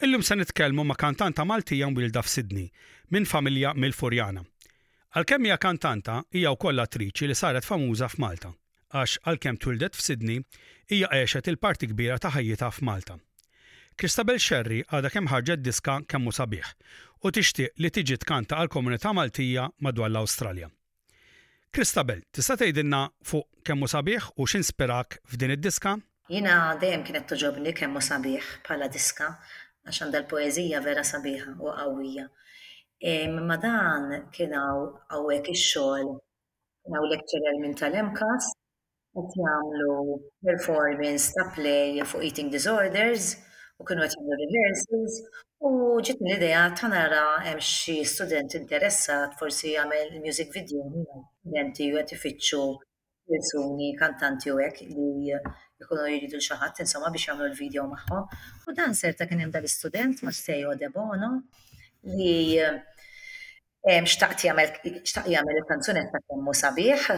Illum se nitkellmu ma' kantanta Maltija mwielda f'Sydney, minn familja Milfurjana. Għalkemm hija kantanta, hija wkoll attriċi li saret famuża f'Malta, għax għalkemm twieldet f'Sydney, hija għexet il-parti kbira ta' ħajjitha f'Malta. Christabel Scerri għadha kemm ħarġet diska Kemm Hu Sabiħ u tixtieq li tiġi tkanta għall-komunità Maltija madwar l-Awstralja. Christabel, tista' tgħidilna fuq kemm hu sabiħ u x'inspirak f'din id-diska? Jiena dejjem kienet togħġobni kemm hu sabiħ bħala diska għax għandha l-poeżija vera sabiħa u qawwija. Imma dan kien hawn hawnhekk ix-xogħol, kien hawn lecturer minn tal-MCAST, qed jagħmlu performance ta' play fuq eating disorders u kienu qed jagħmlu rehearsals u ġitni l-idea ta' nara hemm xi student interessat forsi jagħmel music video miegħi. Studenti u qed ifittxu persuni, kantanti u hekk li jkunu jridu xi ħadd insomma biex jagħmlu l-video magħhom. U dan serta kien hemm dal-istudent Matteo Debono li xtaqt jagħmel xtaq jagħmel il-kanzunetta kemm hu sabiħ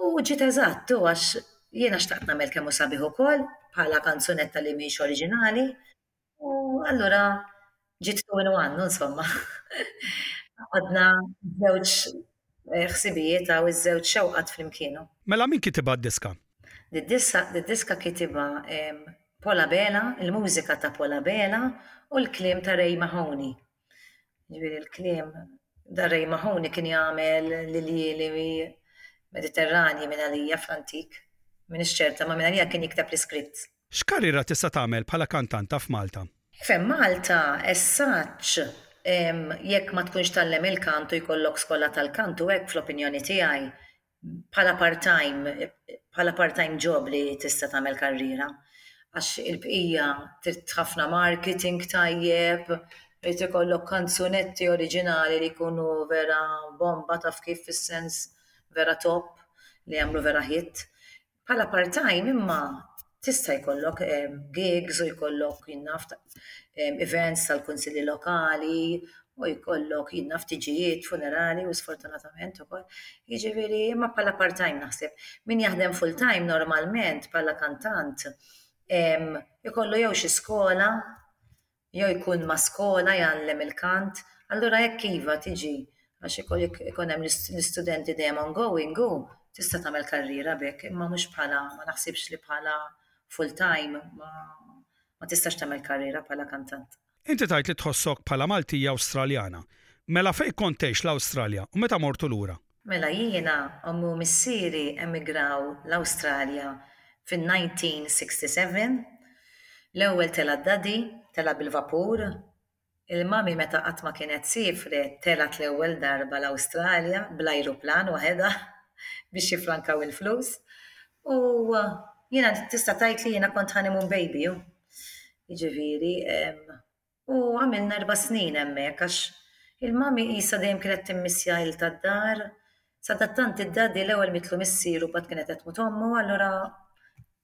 U ġiet eżatt, u għax jiena xtaqt nagħmel kemm hu sabiħ ukoll bħala kanzunetta li mhix oriġinali, u allura ġiet two in one, u insomma. Għaqadna ż-żewġ eh, ħsibijiet u ż-żewġ xewqat flimkien. Mela min kitibha d-diska? Did-diska kitibha Pola Bela, il-mużika ta' Pola Bela u l-kliem ta' Ray Mahoney. Ġifieri l-kliem dar-Rej Mahoney kien jagħmel l-iljieli Mediterranji minn għalija fl-antik. M'iniex ċerta, imma minn għalija kien jikteb l-iskritt. X'karriera tista' tagħmel bħala kantanta f'Malta? F'Malta, as such, jekk ma tkunx tgħallem il-kant u jkollok skola tal-kant u hekk, fl-opinjoni tiegħi, bħala part-time, bħala part-time job li tista' tagħmel karriera. Għax il-bqija trid ħafna marketing tajjeb, irid ikollok kanzunetti oriġinali li jkunu vera bomba taf kif fis-sens vera top li jagħmlu vera hit. Bħala part-time imma tista' jkollok gigs u jkollok jien naf events tal-kunsilli lokali u jkollok jien naf tiġijiet, funerali u sfortunatament ukoll. Jiġifieri imma bħala part-time naħseb. Min jaħdem full-time normalment bħala kantant ikollu jew xi skola Jew ikun ma' skola jgħallem il-kant, allura jekk iva tiġi għax ikun hemm l-istudenti dejjem ongoing hu tista' tagħmel karriera b'hekk imma mhux bħala ma naħsibx li bħala full time ma ma tistax tagħmel karriera bħala kantant. Inti tgħid li tħossok bħala Maltija Awstraljana. Mela fejn kont tgħix l-Awstralja u meta mortu lura? Mela jiena, ommi u missieri emigraw l-Awstralja fin-1967. L-ewwel tela' daddy, tela' bil-vapur. Il-mommy meta qatt ma kienet siefret telgħet l-ewwel darba l-Awstralja bl-ajruplan waħedha biex jiffrankaw il-flus. U jiena tista' tgħid li jiena kont honeymoon baby hu. Jiġifieri. U għamilna erba' snin hemmhekk għax il-mommy qisha dejjem kienet timmissja il tad-dar. Sadattant id-daddy l-ewwel mietlu missieru mbagħad kienet qed tmut ommu allura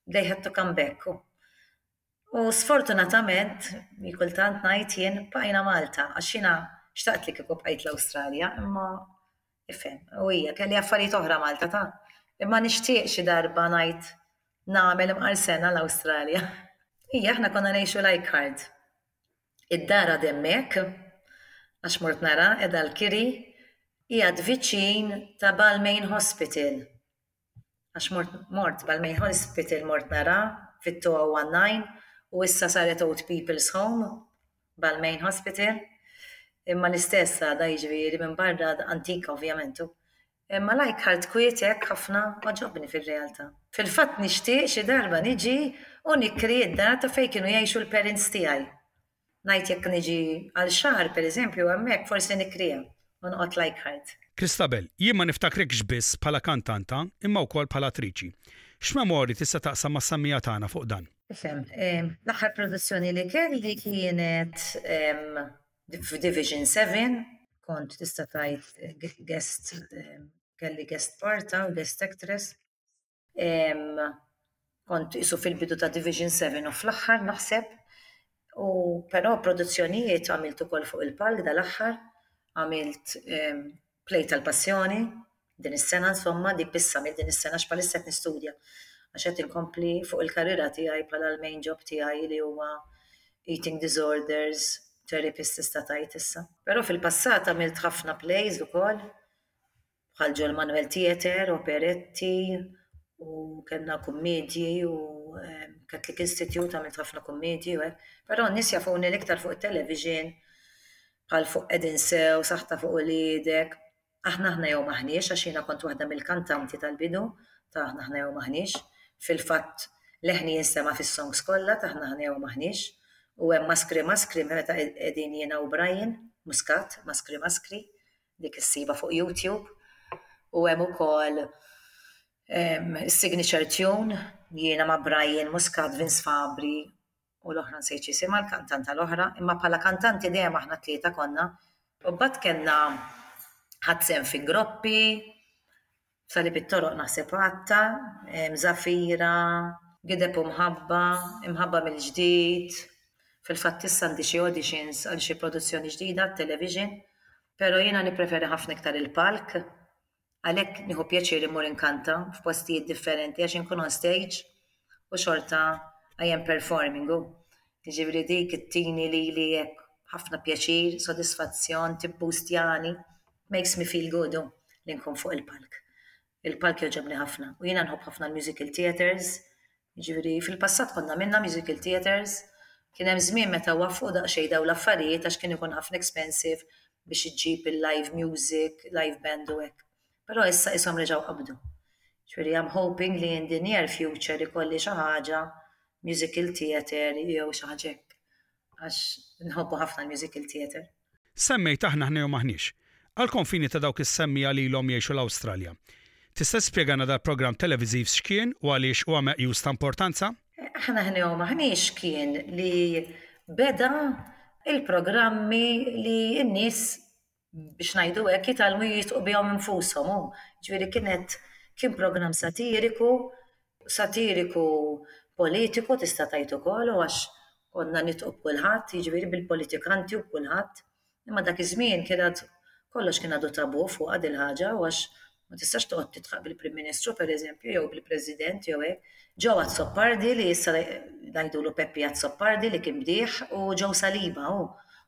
they had to come back. U sfortunatament, hi kultant ngħid jien, bqajna Malta għax jiena xtaqt li kieku bqajt l-Awstralja imma Ifhem, u hija kelli affarijiet oħra Malta ta' imma nixtieq xi darba ngħid nagħmel imqar sena l-Awstralja. Hija aħna konna ngħixu Leichhardt. Id-dar għad hemmhekk, għax mort nara qiegħda l-kiri, qiegħed viċin ta' Balmain Hospital. Għax mort, mort, bħal main hospital mort nara, fit 2019, u issa saret old people's home, bħal main hospital, imma l-istess għadha, jiġifieri minn barra għadha antika ovvjament u. Imma Leichhardt kwiet hekk ħafna għoġobni fir-realtà. Fil-fatt nixtieq xi darba niġi u nikri d-dar ta' fejn kienu jgħixu l-parents tiegħi. Ngħid jekk niġi għal xahar, per eżempju, hemmhekk forsi nikkrea u noqgħod like ħajt. Christabel, jien ma niftakrekx biss bħala kantanta imma wkoll bħala attriċi. X'memorji tista' taqsam mas-sammiegħa tagħna fuq dan? Ifhem, l-aħħar produzzjoni li kelli kienet f'Division Seven, kont tista' tgħid guest, kelli guest part hawn, guest actress. kont isu fil-bidu ta' Division 7 u fl-aħħar naħseb. U però produzzjonijiet għamilt ukoll fuq il-palk dal-aħħar, għamilt ehm, play tal-passjoni, din is-sena insomma, dik biss għamilt din is-sena x'palissa qed nistudja. Għax qed inkompli fuq il-karriera tiegħi bħala l-main job tiegħi li huwa eating disorders, therapist tista' tajt issa. Però fil-passat għamilt ħafna plays ukoll, bħal John Manuel Theatre, operetti u kellna kummedji u Catholic Institute għamilt ħafna kummedji u hekk. Però n-nies jafuni l-iktar fuq it-television bħal fuq Qed Insew, Saħta Fuq Uliedek, Aħna Aħna Jew M'Aħniex għax jiena kont waħda mill-kantanti tal-bidu ta' Aħna Aħna Jew M'Aħniex. Fil-fatt leħni jinsema' fis-songs kollha ta' Aħna Aħna Jew M'Aħniex u hemm Maskri Maskri meta qegħdin jiena u Brian Muscat, Maskri Maskri. Dik issibha fuq YouTube. U hemm ukoll is-signature tune jiena ma' Brian Muscat, Vince Fabri u l-oħra nsejt x'isimha l-kantanta l-oħra, imma bħala kantanti dejjem aħna t-tlieta konna. U mbagħad kellna ħadt sehem fi groppi, Salib it-toroq naħseb għatta, mżafira, gideb u mħabba, imħabba mill-ġdid, fil-fatt issa għandi xi auditions għal xi produzzjoni ġdida għat-television, pero jiena nippreferi ħafna iktar il-palk, għalhekk nieħu pjaċir immur inkanta f'postijiet differenti għax inkun on stage u xorta I am performing u Jiġifieri dik ittini lili hekk ħafna pjaċir, sodisfazzjon, tibboostjani, makes me feel good hu li nkun fuq il-palk. Il-palk jogħġobni ħafna u jiena nħobb ħafna l-musical theatres, jiġifieri fil-passat konna għamilna musical theatres, kien hemm żmien meta waqqfu daqsxejn dawn l-affarijiet għax kien ikun ħafna expensive biex iġġib il-live music, live band u hekk. Però issa qishom reġgħu qabdu. Ġifieri I'm hoping li in the near future ikolli xi ħaġa musical theatre jew xi ħaġa hekk. Għax inħobbu ħafna l-musical theatre. Semmejt aħna ħna jew m'aħniex. Għall-konfini ta' dawk is-semmiegħa li ilhom jgħixu l-Awstralja. Tista' tispjegana dal-programm televiżiv x'kien u għaliex huwa meqjus ta' importanza? Aħna ħna jew m'aħniex kien li beda il-programmi li n-nies biex ngħidu hekk, jitgħallmu jitqu bihom infushom u ġifieri kienet kien programm satiriku, satiriku politiku tista' tgħid ukoll għax konna nitqu b'kulħadd, jiġifieri bil-politikanti u b'kulħadd. Imma dak iż-żmien kien għad kollox kien għadu tabù fuqha dil-ħaġa u għax Ma tistax toqgħod tidħaq bil-Prim Ministru, pereżempju, jew bil-President jew hekk. Ġew Azzopardi li issa ngħidulu Peppi Azzopardi li kien bdieħ u Joe Saliba u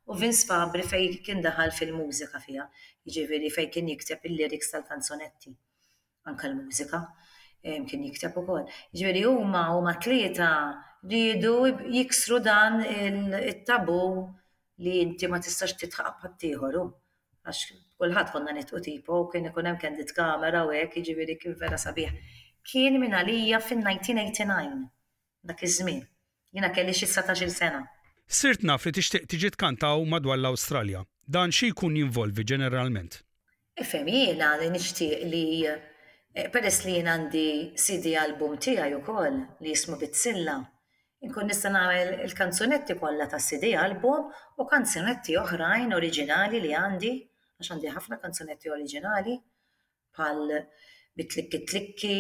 u Vince Fabri fejn kien daħal fil-mużika fiha, jiġifieri fejn kien jikteb il-lyrics tal-kanzunetti. Anke l-mużika ehm, kien jikteb ukoll. Jiġifieri huma huma tlieta riedu jiksru dan it-tabu li inti ma tistax titħaq bħaddieħor hu. għax kulħadd konna nitqu tipo u kien ikun hemm candid camera u hekk, jiġifieri kien vera sabiħ. Kien minn għalija fin-1989, dak iż-żmien. Jiena kelli xi dsatax-il sena. Sirt naf li tixtieq tiġi tkantaw madwar l-Awstralja. Dan xi jkun jinvolvi ġeneralment? Ifhem, jiena li nixtieq li, peress li jien għandi CD album tiegħi wkoll li jismu Bizzilla, Inkun nista' nagħmel il-kanzunetti kollha tas-CD album u kanzunetti oħrajn oriġinali li għandi, għax għandi ħafna kanzunetti oriġinali, bħal Bit-Tlikki Tlikki,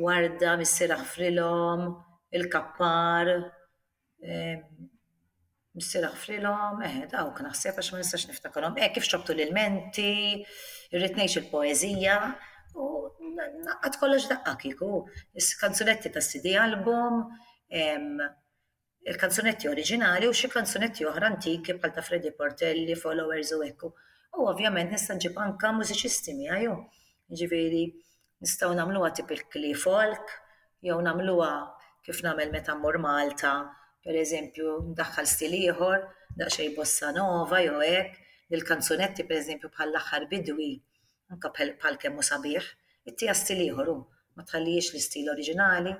Warda, Missier Aħfrilhom, Il-Kappar, ehm. Missier aħfrilhom, eħe, dawk naħseb għax ma nistax niftakarhom. Hekk kif xobtu l-ilmenti, irrid ngħix il-poeżija, u naqqat kollox daqqa kieku. Is-kanzunetti tas-CD album, il-kanzunetti oriġinali u xi kanzunetti oħra antiki bħal ta' Freddie Portelli, Followers u hekk. U ovvjament nista' nġib anka mużiċisti miegħi, jiġifieri Nistgħu nagħmluha tipikli folk jew nagħmluha kif nagħmel meta mmur Malta, pereżempju ndaħħal stil ieħor, daqsxejn bossa nova jew hekk, li l-kanzunetti pereżempju bħal L-Aħħar Bidwi, anke bħal Kemm Hu Sabiħ, ittiha stil ieħor hu, ma tħallihiex l-istil oriġinali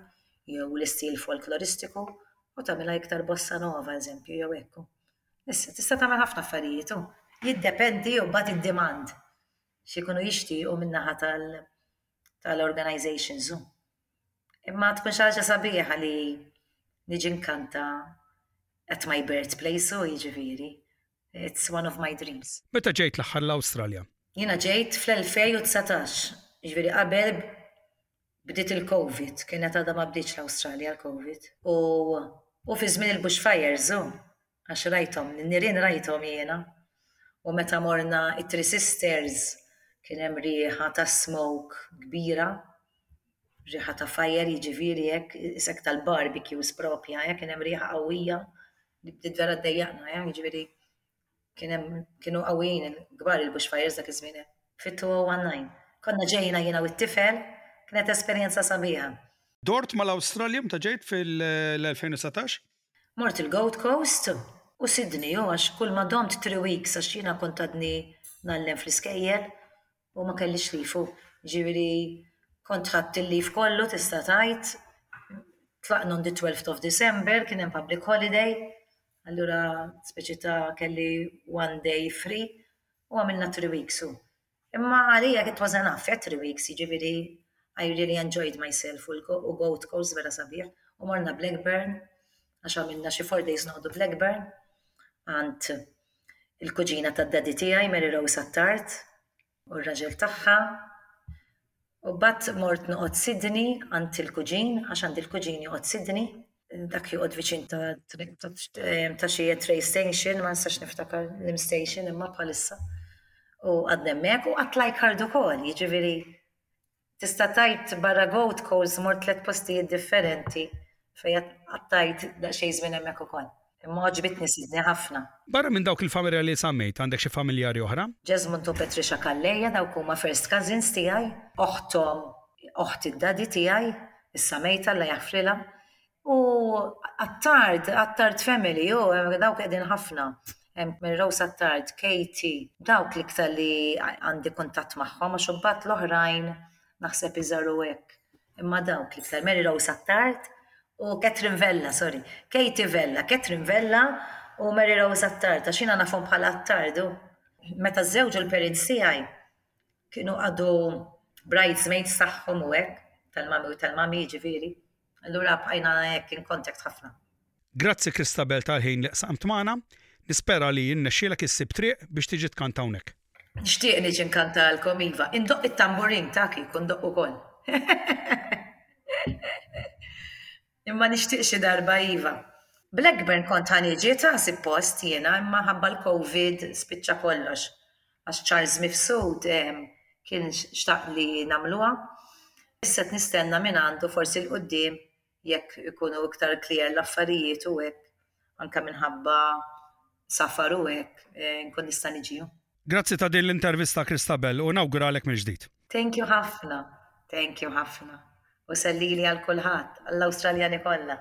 jew l-istil folkloristiku u tagħmilha iktar bossa nova, eżempju, jew hekk hu. Issa, tista' tagħmel ħafna affarijiet hu. Jiddependi mbagħad id-demand. x'ikunu jixtiequ min-naħa tal- tal-organisations. Imma tkun xi ħaġa sabiħa li niġi nkanta at my birthplace u jiġifieri. It's one of my dreams. Meta ġejt l-aħħar l-Awstralja? Jiena ġejt fl-2019, jiġifieri qabel bdiet il-Covid, kienet għadha ma bdietx l-Awstralja l-Covid. U hu fi żmien il-bushfires hu. għax rajthom, n-nirien rajthom jiena. U meta morna t-Three Sisters kien hemm riħa ta' smoke kbira, riħa ta' fire jiġifieri hekk, ishekk tal-barbecues proprja, hekk kien hemm riħa qawwija, li bdiet vera ddejjaqna, eh, jiġifieri kien hemm, kienu qawwijin, kbar il-bushfires dak iż-żmien, eh, fit-2019. Konna ġejna jiena u t-tifel, kienet esperjenza sabiħa. Dort mal-Awstralja meta ġejt fil-2019. Mort il-Gold Coast u Sydney u għax kulma domt three weeks għax jiena kont għadni ngħallem fl-iskejjel u ma kellix leave u jiġifieri kont ħadt il-leave kollu tista' tgħid. Tlaqna on the twelfth of December kien hemm public holiday allura speċi ta' kelli one day free u għamilna three weeks u. Imma għalija it was enough, yeah three weeks, jiġifieri I really enjoyed myself u l-Gold Coast vera sabiħ u morna Blackburn għax għamilna xi four days noqogħdu Blackburn għand il-kuġina tad-daddy tiegħi Mary Rose Attard u r-raġel tagħha U mbagħad mort noqgħod Sydney għand il-kuġin għax għandi l-kuġin joqgħod Sydney. Dak joqgħod viċin ta' xi train station, ma nistax niftakar l-im station imma bħalissa. U għadni hemmhekk u għadd Leichhardt ukoll, jiġifieri tista' tgħid barra Gold Coast mort tliet postijiet differenti Fejja qattajt daqsxejn żmien hemmhekk ukoll. Imma għoġbitni Sydney ħafna. Barra minn dawk il-familja li semmejt, għandek xi familjari oħra? Jesmond u Patricia Calleja, dawk huma first cousins tiegħi. Oħthom oħt id-daddy tiegħi, issa mejta Alla jaħfrilha. U Attard, Attard family, hu dawk qegħdin ħafna. Hemm minn Rose Attard, Katie, dawk l-iktar li għandi kuntatt magħhom għax imbagħad l-oħrajn naħseb iżaru hekk. Imma dawk l-iktar Mary Rose Attard u Catherine Vella, sorry, Katie Vella, Catherine Vella u Mary Rose Attard, għax jiena nafhom bħala Attard u meta żżewġu l-parents tiegħi kienu għadu bridesmaids tagħhom u hekk, tal-mami u tal-mami jiġifieri. Allura bqajna hekk in contact ħafna. Grazzi Christabel tal-ħin li qsamt magħna, nispera li jirnexxielek issib triq biex tiġi tkanta hawnhekk. Nixtieq niġi nkantalkom, Iva, indoq it-tamburin ta' kieku ndoq ukoll. imma nixtieq xi darba Iva. Blackburn kont ħaniġi ta' post jiena imma ħabba l-Covid spiċċa kollox. Għax Charles Mifsud ehm, kien xtaq li nagħmluha. Issa qed nistenna minn għandu forsi l-qudiem jekk ikunu iktar clear l-affarijiet u hekk, anke minħabba safar u hekk, nkun nista' niġi. Grazzi ta' din l-intervista Christabel u nawguralek mill-ġdid. Thank you ħafna, thank you ħafna. U sellili għal kulħadd, għall-Awstraljani kollha.